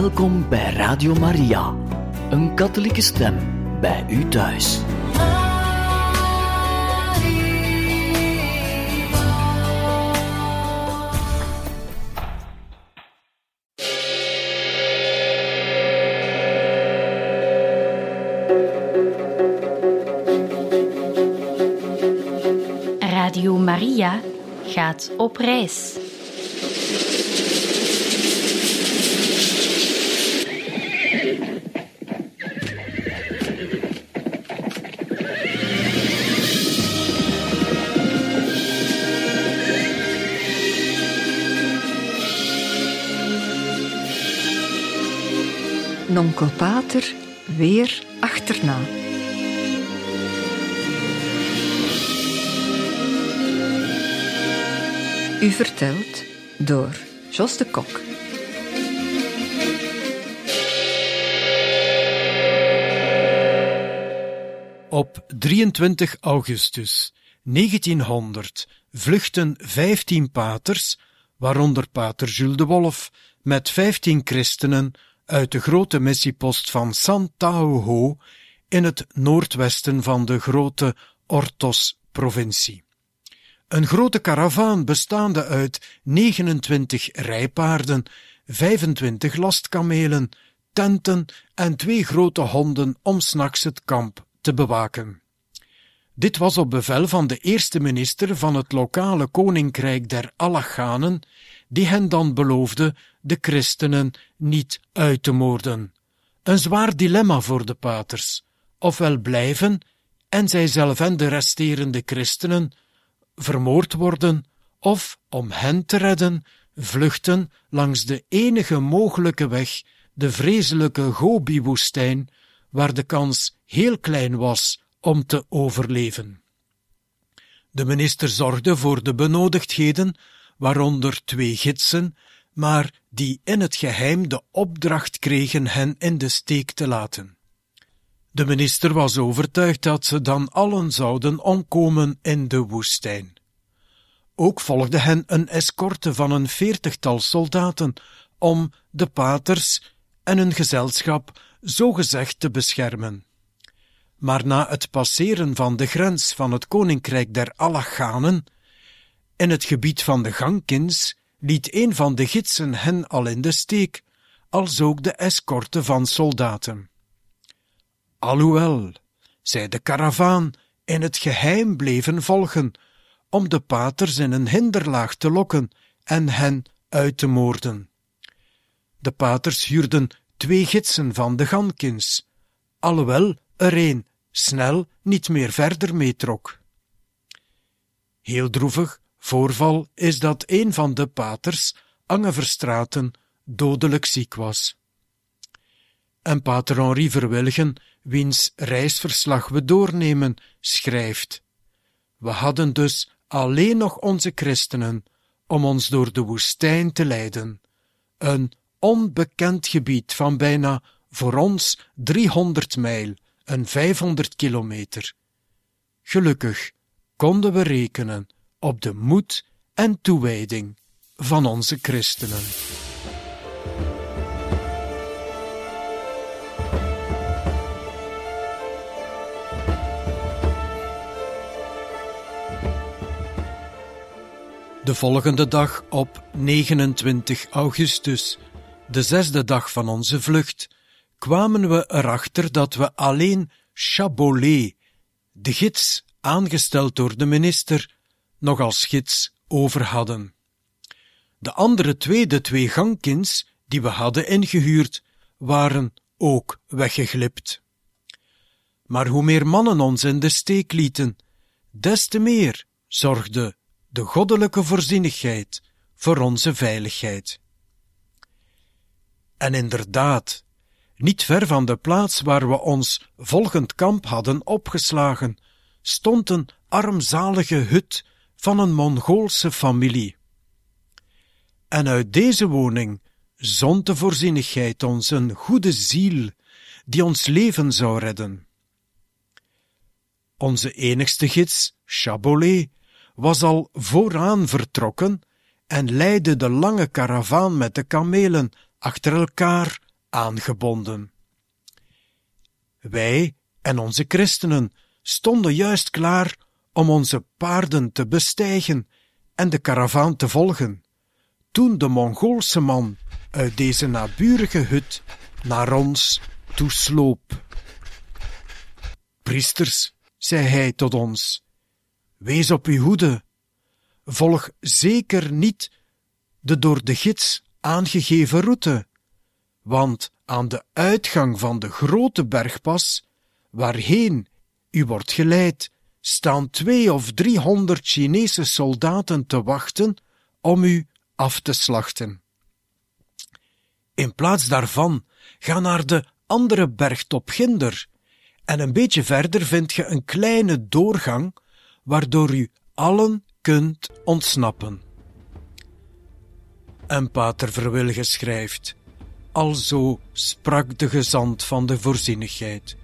Welkom bij Radio Maria, een katholieke stem bij u thuis. Radio Maria gaat op reis. Nonkel Pater weer achterna. U vertelt door Jos de Kok. Op 23 augustus 1900 vluchten 15 paters, waaronder pater Jules de Wolf, met 15 christenen uit de grote missiepost van Santauho in het noordwesten van de grote Ortos-provincie. Een grote karavaan bestaande uit 29 rijpaarden, 25 lastkamelen, tenten en twee grote honden om s'nachts het kamp te bewaken. Dit was op bevel van de eerste minister van het lokale koninkrijk der Allachanen, die hen dan beloofde de christenen niet uit te moorden. Een zwaar dilemma voor de paters, ofwel blijven en zijzelf en de resterende christenen vermoord worden, of om hen te redden, vluchten langs de enige mogelijke weg, de vreselijke Gobi-woestijn, waar de kans heel klein was om te overleven. De minister zorgde voor de benodigdheden, waaronder twee gidsen, maar die in het geheim de opdracht kregen hen in de steek te laten. De minister was overtuigd dat ze dan allen zouden omkomen in de woestijn. Ook volgde hen een escorte van een veertigtal soldaten om de paters en hun gezelschap zogezegd te beschermen. Maar na het passeren van de grens van het koninkrijk der Allachanen, in het gebied van de Gankins, liet een van de gidsen hen al in de steek, als ook de escorte van soldaten. Alhoewel, zij de karavaan in het geheim bleven volgen, om de paters in een hinderlaag te lokken en hen uit te moorden. De paters huurden twee gidsen van de Gankins, alhoewel er een snel niet meer verder meetrok. Heel droevig voorval is dat een van de paters, Ange Verstraten, dodelijk ziek was. En pater Henri Verwilgen, wiens reisverslag we doornemen, schrijft: We hadden dus alleen nog onze christenen om ons door de woestijn te leiden, een onbekend gebied van bijna voor ons 300 mijl, een 500 kilometer. Gelukkig konden we rekenen op de moed en toewijding van onze christenen. De volgende dag op 29 augustus, de zesde dag van onze vlucht, kwamen we erachter dat we alleen Chabolet, de gids aangesteld door de minister, nog als gids over hadden. De andere twee, de twee gangkins, die we hadden ingehuurd, waren ook weggeglipt. Maar hoe meer mannen ons in de steek lieten, des te meer zorgde de goddelijke voorzienigheid voor onze veiligheid. En inderdaad, niet ver van de plaats waar we ons volgend kamp hadden opgeslagen, stond een armzalige hut van een Mongoolse familie. En uit deze woning zond de voorzienigheid ons een goede ziel die ons leven zou redden. Onze enigste gids, Chabolet, was al vooraan vertrokken en leidde de lange karavaan met de kamelen achter elkaar aangebonden. Wij en onze christenen stonden juist klaar om onze paarden te bestijgen en de karavaan te volgen, toen de Mongoolse man uit deze naburige hut naar ons toesloop. Priesters, zei hij tot ons, wees op uw hoede, volg zeker niet de door de gids aangegeven route, want aan de uitgang van de grote bergpas, waarheen u wordt geleid, staan twee of driehonderd Chinese soldaten te wachten om u af te slachten. In plaats daarvan ga naar de andere bergtop Ginder en een beetje verder vind je een kleine doorgang waardoor u allen kunt ontsnappen. En pater Verwilge schrijft, alzo sprak de gezant van de voorzienigheid.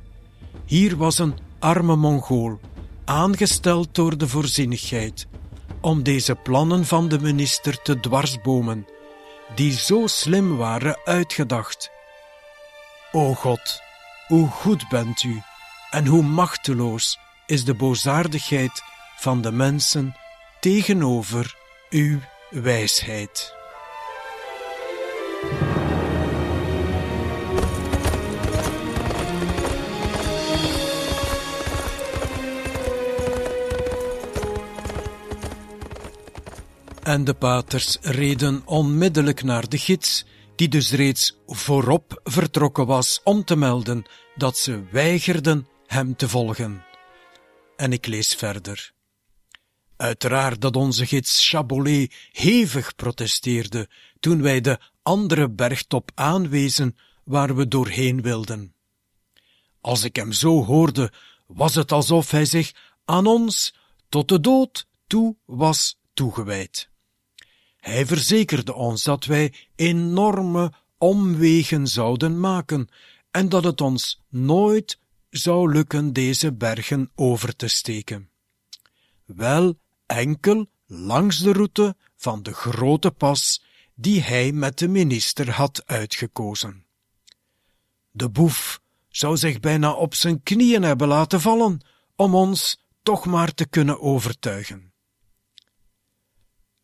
Hier was een arme Mongool, aangesteld door de voorzienigheid, om deze plannen van de minister te dwarsbomen, die zo slim waren uitgedacht. O God, hoe goed bent u, en hoe machteloos is de boosaardigheid van de mensen tegenover uw wijsheid. En de paters reden onmiddellijk naar de gids, die dus reeds voorop vertrokken was om te melden dat ze weigerden hem te volgen. En ik lees verder. Uiteraard dat onze gids Chabolet hevig protesteerde toen wij de andere bergtop aanwezen waar we doorheen wilden. Als ik hem zo hoorde, was het alsof hij zich aan ons tot de dood toe was toegewijd. Hij verzekerde ons dat wij enorme omwegen zouden maken en dat het ons nooit zou lukken deze bergen over te steken. Wel enkel langs de route van de grote pas die hij met de minister had uitgekozen. De boef zou zich bijna op zijn knieën hebben laten vallen om ons toch maar te kunnen overtuigen.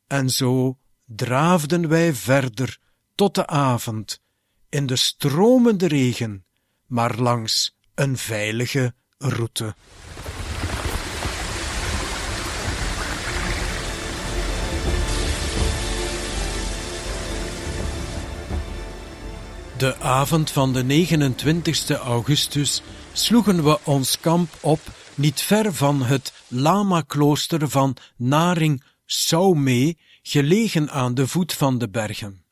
En zo draafden wij verder tot de avond in de stromende regen, maar langs een veilige route. De avond van de 29 augustus sloegen we ons kamp op niet ver van het lama-klooster van Naring Saume, gelegen aan de voet van de bergen.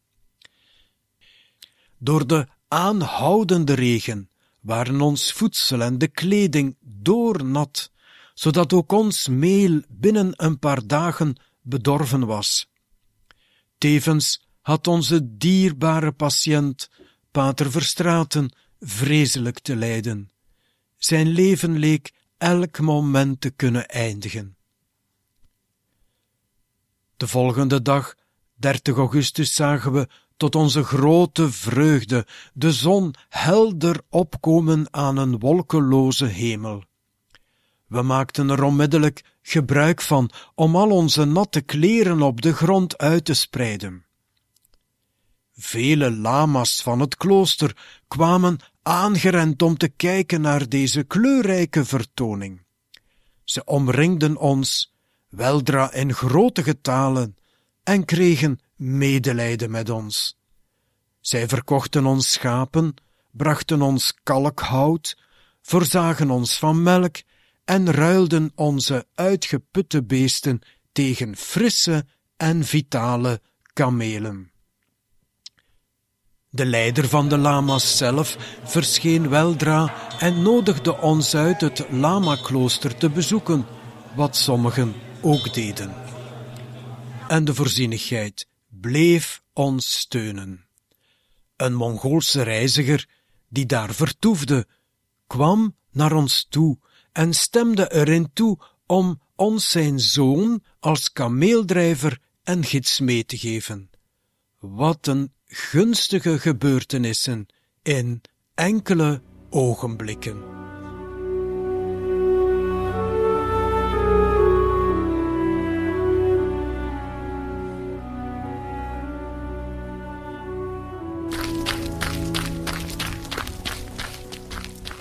Door de aanhoudende regen waren ons voedsel en de kleding doornat, zodat ook ons meel binnen een paar dagen bedorven was. Tevens had onze dierbare patiënt, Pater Verstraten, vreselijk te lijden. Zijn leven leek elk moment te kunnen eindigen. De volgende dag, 30 augustus, zagen we tot onze grote vreugde de zon helder opkomen aan een wolkeloze hemel. We maakten er onmiddellijk gebruik van om al onze natte kleren op de grond uit te spreiden. Vele lama's van het klooster kwamen aangerend om te kijken naar deze kleurrijke vertoning. Ze omringden ons, weldra in grote getalen, en kregen medelijden met ons. Zij verkochten ons schapen, brachten ons kalkhout, voorzagen ons van melk en ruilden onze uitgeputte beesten tegen frisse en vitale kamelen. De leider van de lama's zelf verscheen weldra en nodigde ons uit het lama-klooster te bezoeken, wat sommigen ook deden. En de voorzienigheid bleef ons steunen. Een Mongoolse reiziger, die daar vertoefde, kwam naar ons toe en stemde erin toe om ons zijn zoon als kameeldrijver en gids mee te geven. Wat een gunstige gebeurtenissen in enkele ogenblikken.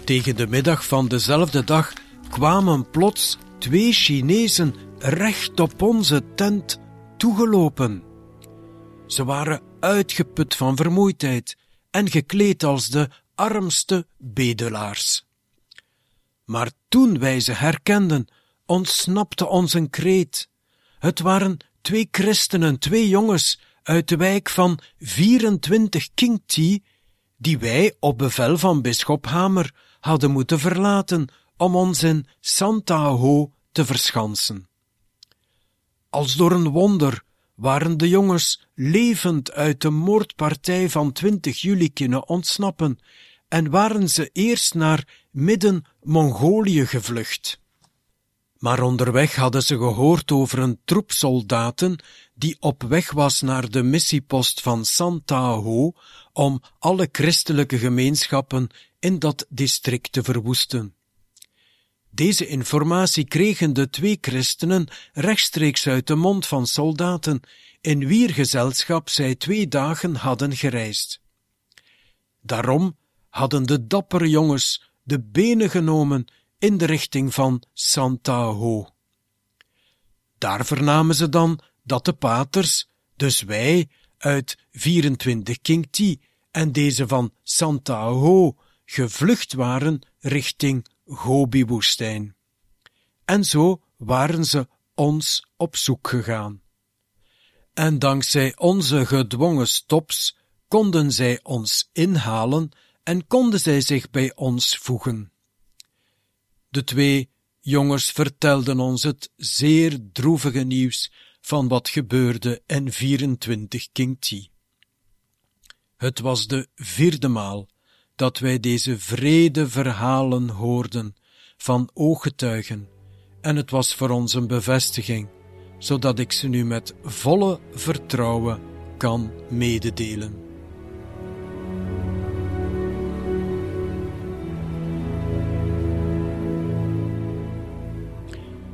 Tegen de middag van dezelfde dag kwamen plots twee Chinezen recht op onze tent toegelopen. Ze waren uitgeput van vermoeidheid en gekleed als de armste bedelaars. Maar toen wij ze herkenden, ontsnapte ons een kreet. Het waren twee christenen, twee jongens uit de wijk van 24 Ti, die wij op bevel van bisschop Hamer hadden moeten verlaten om ons in Santa Ho te verschansen. Als door een wonder waren de jongens levend uit de moordpartij van 20 juli kunnen ontsnappen en waren ze eerst naar midden-Mongolië gevlucht. Maar onderweg hadden ze gehoord over een troep soldaten die op weg was naar de missiepost van Santa Ho om alle christelijke gemeenschappen in dat district te verwoesten. Deze informatie kregen de twee christenen rechtstreeks uit de mond van soldaten, in wier gezelschap zij twee dagen hadden gereisd. Daarom hadden de dappere jongens de benen genomen in de richting van Santa Ho. Daar vernamen ze dan dat de paters, dus wij, uit 24 King T en deze van Santa Ho, gevlucht waren richting Gobi-woestijn. En zo waren ze ons op zoek gegaan. En dankzij onze gedwongen stops konden zij ons inhalen en konden zij zich bij ons voegen. De twee jongens vertelden ons het zeer droevige nieuws van wat gebeurde in 24 King T. Het was de vierde maal dat wij deze vrede verhalen hoorden van ooggetuigen, en het was voor ons een bevestiging, zodat ik ze nu met volle vertrouwen kan mededelen.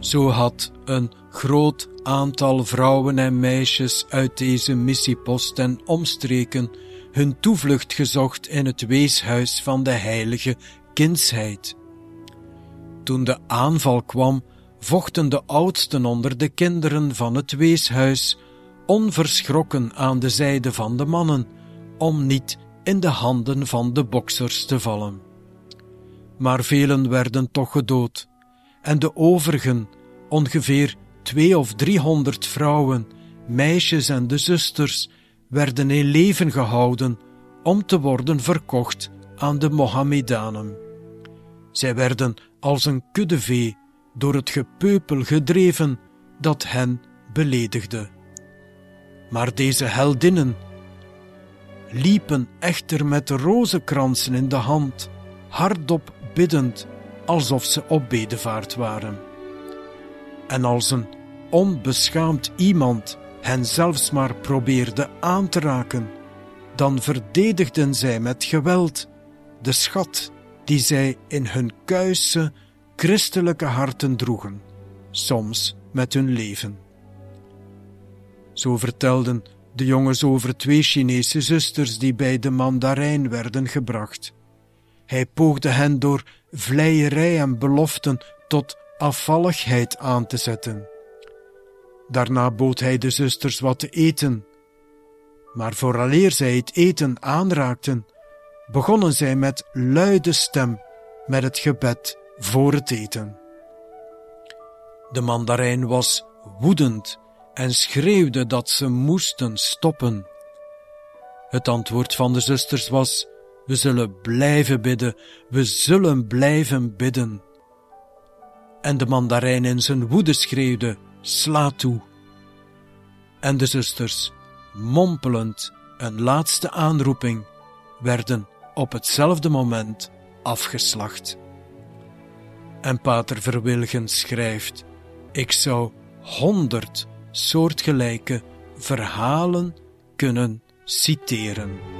Zo had een groot aantal vrouwen en meisjes uit deze missiepost en omstreken hun toevlucht gezocht in het weeshuis van de heilige kindsheid. Toen de aanval kwam, vochten de oudsten onder de kinderen van het weeshuis onverschrokken aan de zijde van de mannen, om niet in de handen van de boksers te vallen. Maar velen werden toch gedood, en de overigen, ongeveer twee of driehonderd vrouwen, meisjes en de zusters, werden in leven gehouden om te worden verkocht aan de Mohammedanen. Zij werden als een kudde vee door het gepeupel gedreven dat hen beledigde. Maar deze heldinnen liepen echter met rozenkransen in de hand, hardop biddend, alsof ze op bedevaart waren. En als een onbeschaamd iemand hen zelfs maar probeerde aan te raken, dan verdedigden zij met geweld de schat die zij in hun kuisse, christelijke harten droegen, soms met hun leven. Zo vertelden de jongens over twee Chinese zusters die bij de mandarijn werden gebracht. Hij poogde hen door vleierij en beloften tot afvalligheid aan te zetten. Daarna bood hij de zusters wat te eten. Maar vooraleer zij het eten aanraakten, begonnen zij met luide stem met het gebed voor het eten. De mandarijn was woedend en schreeuwde dat ze moesten stoppen. Het antwoord van de zusters was: We zullen blijven bidden, we zullen blijven bidden. En de mandarijn in zijn woede schreeuwde: Sla toe. En de zusters, mompelend een laatste aanroeping, werden op hetzelfde moment afgeslacht. En Pater Verwilgen schrijft: Ik zou honderd soortgelijke verhalen kunnen citeren.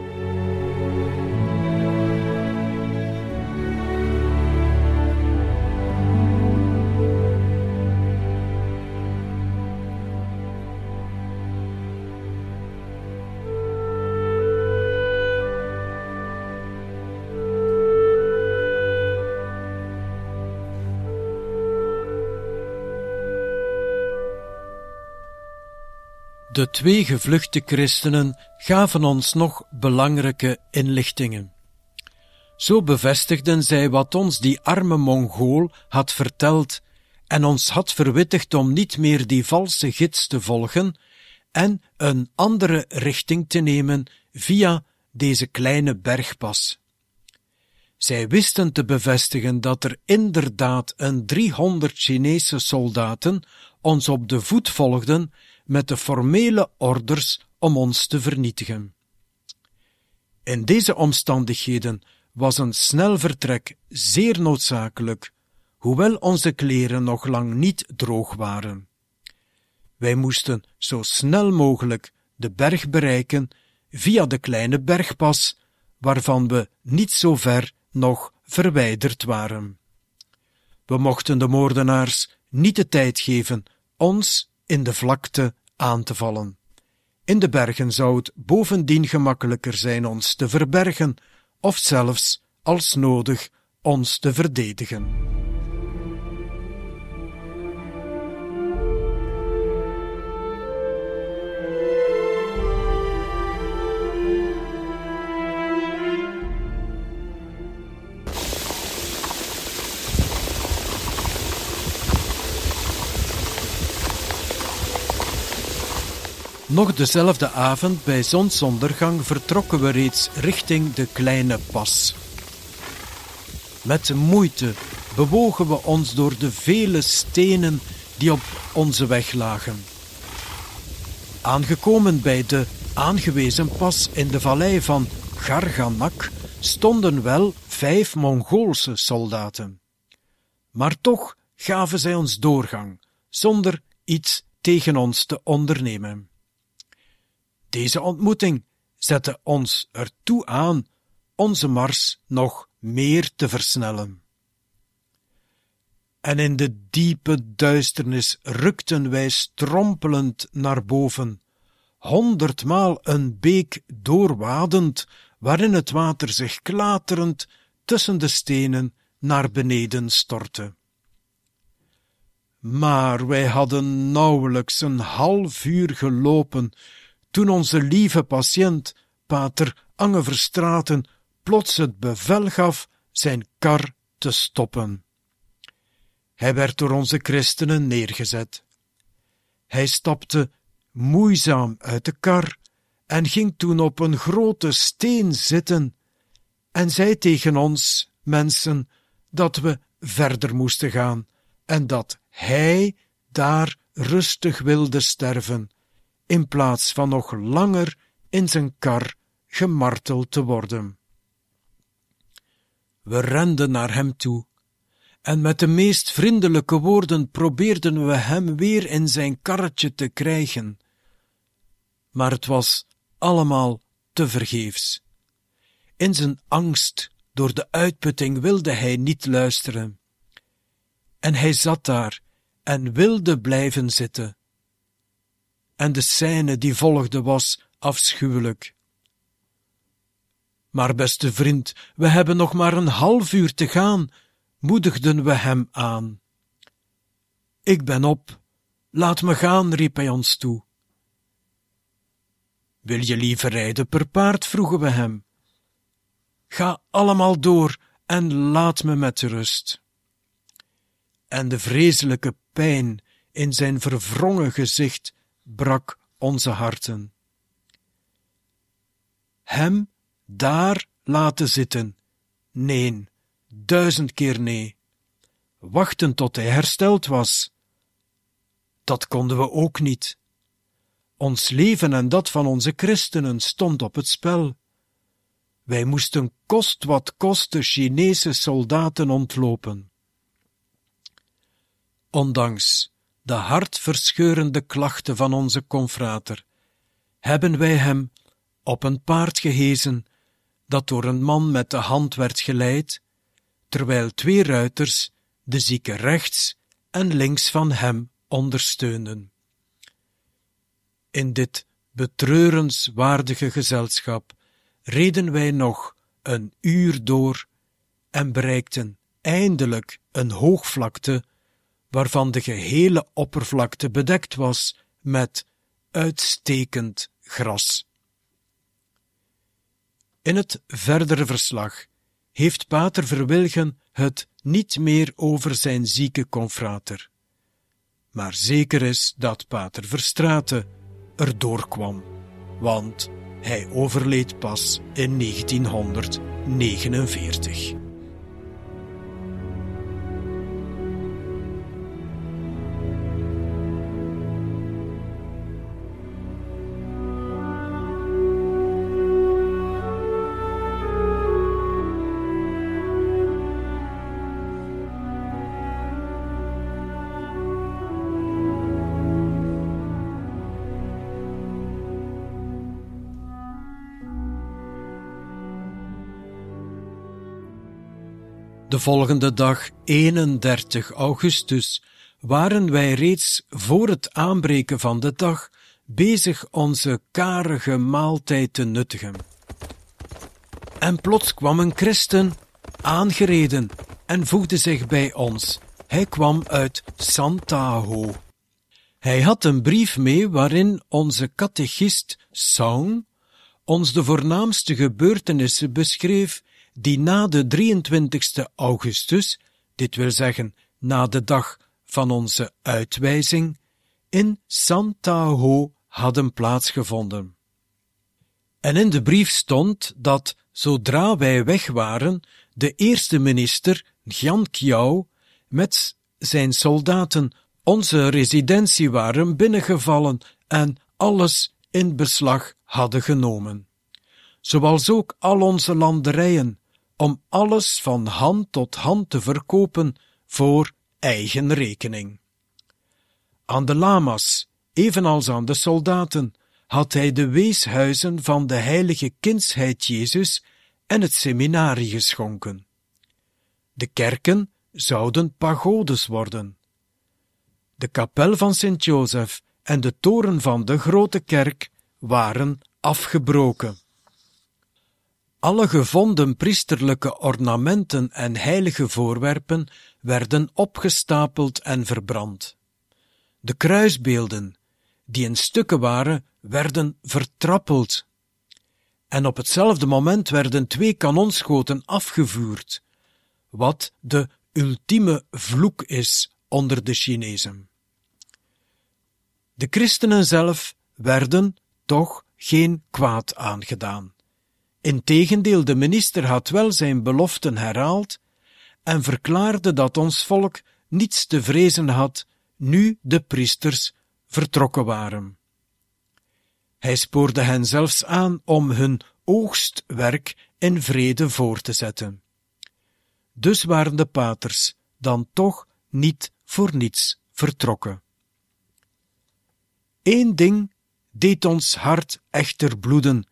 De twee gevluchte christenen gaven ons nog belangrijke inlichtingen. Zo bevestigden zij wat ons die arme Mongool had verteld en ons had verwittigd om niet meer die valse gids te volgen en een andere richting te nemen via deze kleine bergpas. Zij wisten te bevestigen dat er inderdaad een driehonderd Chinese soldaten ons op de voet volgden met de formele orders om ons te vernietigen. In deze omstandigheden was een snel vertrek zeer noodzakelijk, hoewel onze kleren nog lang niet droog waren. Wij moesten zo snel mogelijk de berg bereiken via de kleine bergpas, waarvan we niet zo ver nog verwijderd waren. We mochten de moordenaars niet de tijd geven ons in de vlakte aan te vallen. In de bergen zou het bovendien gemakkelijker zijn ons te verbergen, of zelfs, als nodig, ons te verdedigen. Nog dezelfde avond bij zonsondergang vertrokken we reeds richting de kleine pas. Met moeite bewogen we ons door de vele stenen die op onze weg lagen. Aangekomen bij de aangewezen pas in de vallei van Garganak stonden wel vijf Mongoolse soldaten. Maar toch gaven zij ons doorgang, zonder iets tegen ons te ondernemen. Deze ontmoeting zette ons ertoe aan onze mars nog meer te versnellen. En in de diepe duisternis rukten wij strompelend naar boven, honderdmaal een beek doorwadend, waarin het water zich klaterend tussen de stenen naar beneden stortte. Maar wij hadden nauwelijks een half uur gelopen toen onze lieve patiënt, pater Ange Verstraten, plots het bevel gaf zijn kar te stoppen. Hij werd door onze christenen neergezet. Hij stapte moeizaam uit de kar en ging toen op een grote steen zitten en zei tegen ons, mensen, dat we verder moesten gaan en dat hij daar rustig wilde sterven in plaats van nog langer in zijn kar gemarteld te worden. We renden naar hem toe, en met de meest vriendelijke woorden probeerden we hem weer in zijn karretje te krijgen. Maar het was allemaal te vergeefs. In zijn angst door de uitputting wilde hij niet luisteren. En hij zat daar en wilde blijven zitten en de scène die volgde was afschuwelijk. Maar beste vriend, we hebben nog maar een half uur te gaan, moedigden we hem aan. Ik ben op, laat me gaan, riep hij ons toe. Wil je liever rijden per paard? vroegen we hem. Ga allemaal door en laat me met rust. En de vreselijke pijn in zijn verwrongen gezicht brak onze harten. Hem daar laten zitten? Nee, duizend keer nee. Wachten tot hij hersteld was? Dat konden we ook niet. Ons leven en dat van onze christenen stond op het spel. Wij moesten kost wat kost de Chinese soldaten ontlopen. Ondanks de hartverscheurende klachten van onze confrater, hebben wij hem op een paard gehezen, dat door een man met de hand werd geleid, terwijl twee ruiters de zieke rechts en links van hem ondersteunden. In dit betreurenswaardige gezelschap reden wij nog een uur door en bereikten eindelijk een hoogvlakte waarvan de gehele oppervlakte bedekt was met uitstekend gras. In het verdere verslag heeft Pater Verwilgen het niet meer over zijn zieke confrater. Maar zeker is dat Pater Verstraten erdoor kwam, want hij overleed pas in 1949. De volgende dag, 31 augustus, waren wij reeds voor het aanbreken van de dag bezig onze karige maaltijd te nuttigen. En plots kwam een christen aangereden en voegde zich bij ons. Hij kwam uit Santaho. Hij had een brief mee waarin onze catechist Song ons de voornaamste gebeurtenissen beschreef die na de 23 augustus, dit wil zeggen na de dag van onze uitwijzing, in Santa Ho hadden plaatsgevonden. En in de brief stond dat zodra wij weg waren, de eerste minister, Gian Kiao, met zijn soldaten onze residentie waren binnengevallen en alles in beslag hadden genomen. Zoals ook al onze landerijen, om alles van hand tot hand te verkopen voor eigen rekening. Aan de lama's, evenals aan de soldaten, had hij de weeshuizen van de heilige kindsheid Jezus en het seminarie geschonken. De kerken zouden pagodes worden. De kapel van Sint-Jozef en de toren van de grote kerk waren afgebroken. Alle gevonden priesterlijke ornamenten en heilige voorwerpen werden opgestapeld en verbrand. De kruisbeelden, die in stukken waren, werden vertrappeld. En op hetzelfde moment werden twee kanonschoten afgevuurd, wat de ultieme vloek is onder de Chinezen. De christenen zelf werden toch geen kwaad aangedaan. Integendeel, de minister had wel zijn beloften herhaald en verklaarde dat ons volk niets te vrezen had nu de priesters vertrokken waren. Hij spoorde hen zelfs aan om hun oogstwerk in vrede voor te zetten. Dus waren de paters dan toch niet voor niets vertrokken. Eén ding deed ons hart echter bloeden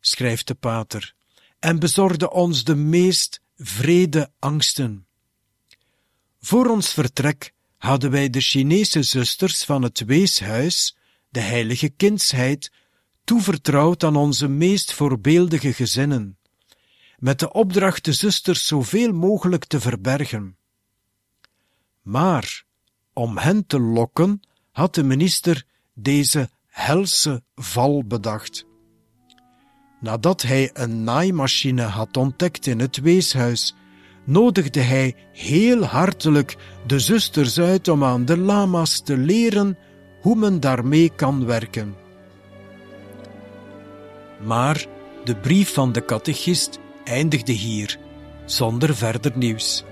schrijft de pater, en bezorgde ons de meest vrede angsten. Voor ons vertrek hadden wij de Chinese zusters van het weeshuis, de heilige kindsheid, toevertrouwd aan onze meest voorbeeldige gezinnen, met de opdracht de zusters zoveel mogelijk te verbergen. Maar, om hen te lokken, had de minister deze helse val bedacht. Nadat hij een naaimachine had ontdekt in het weeshuis, nodigde hij heel hartelijk de zusters uit om aan de lama's te leren hoe men daarmee kan werken. Maar de brief van de catechist eindigde hier, zonder verder nieuws.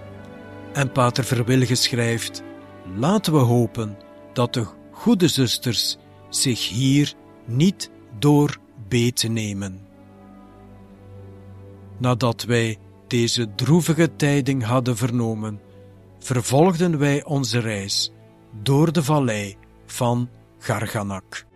En Pater Verwilge schrijft: Laten we hopen dat de goede zusters zich hier niet door beet nemen. Nadat wij deze droevige tijding hadden vernomen, vervolgden wij onze reis door de vallei van Garganak.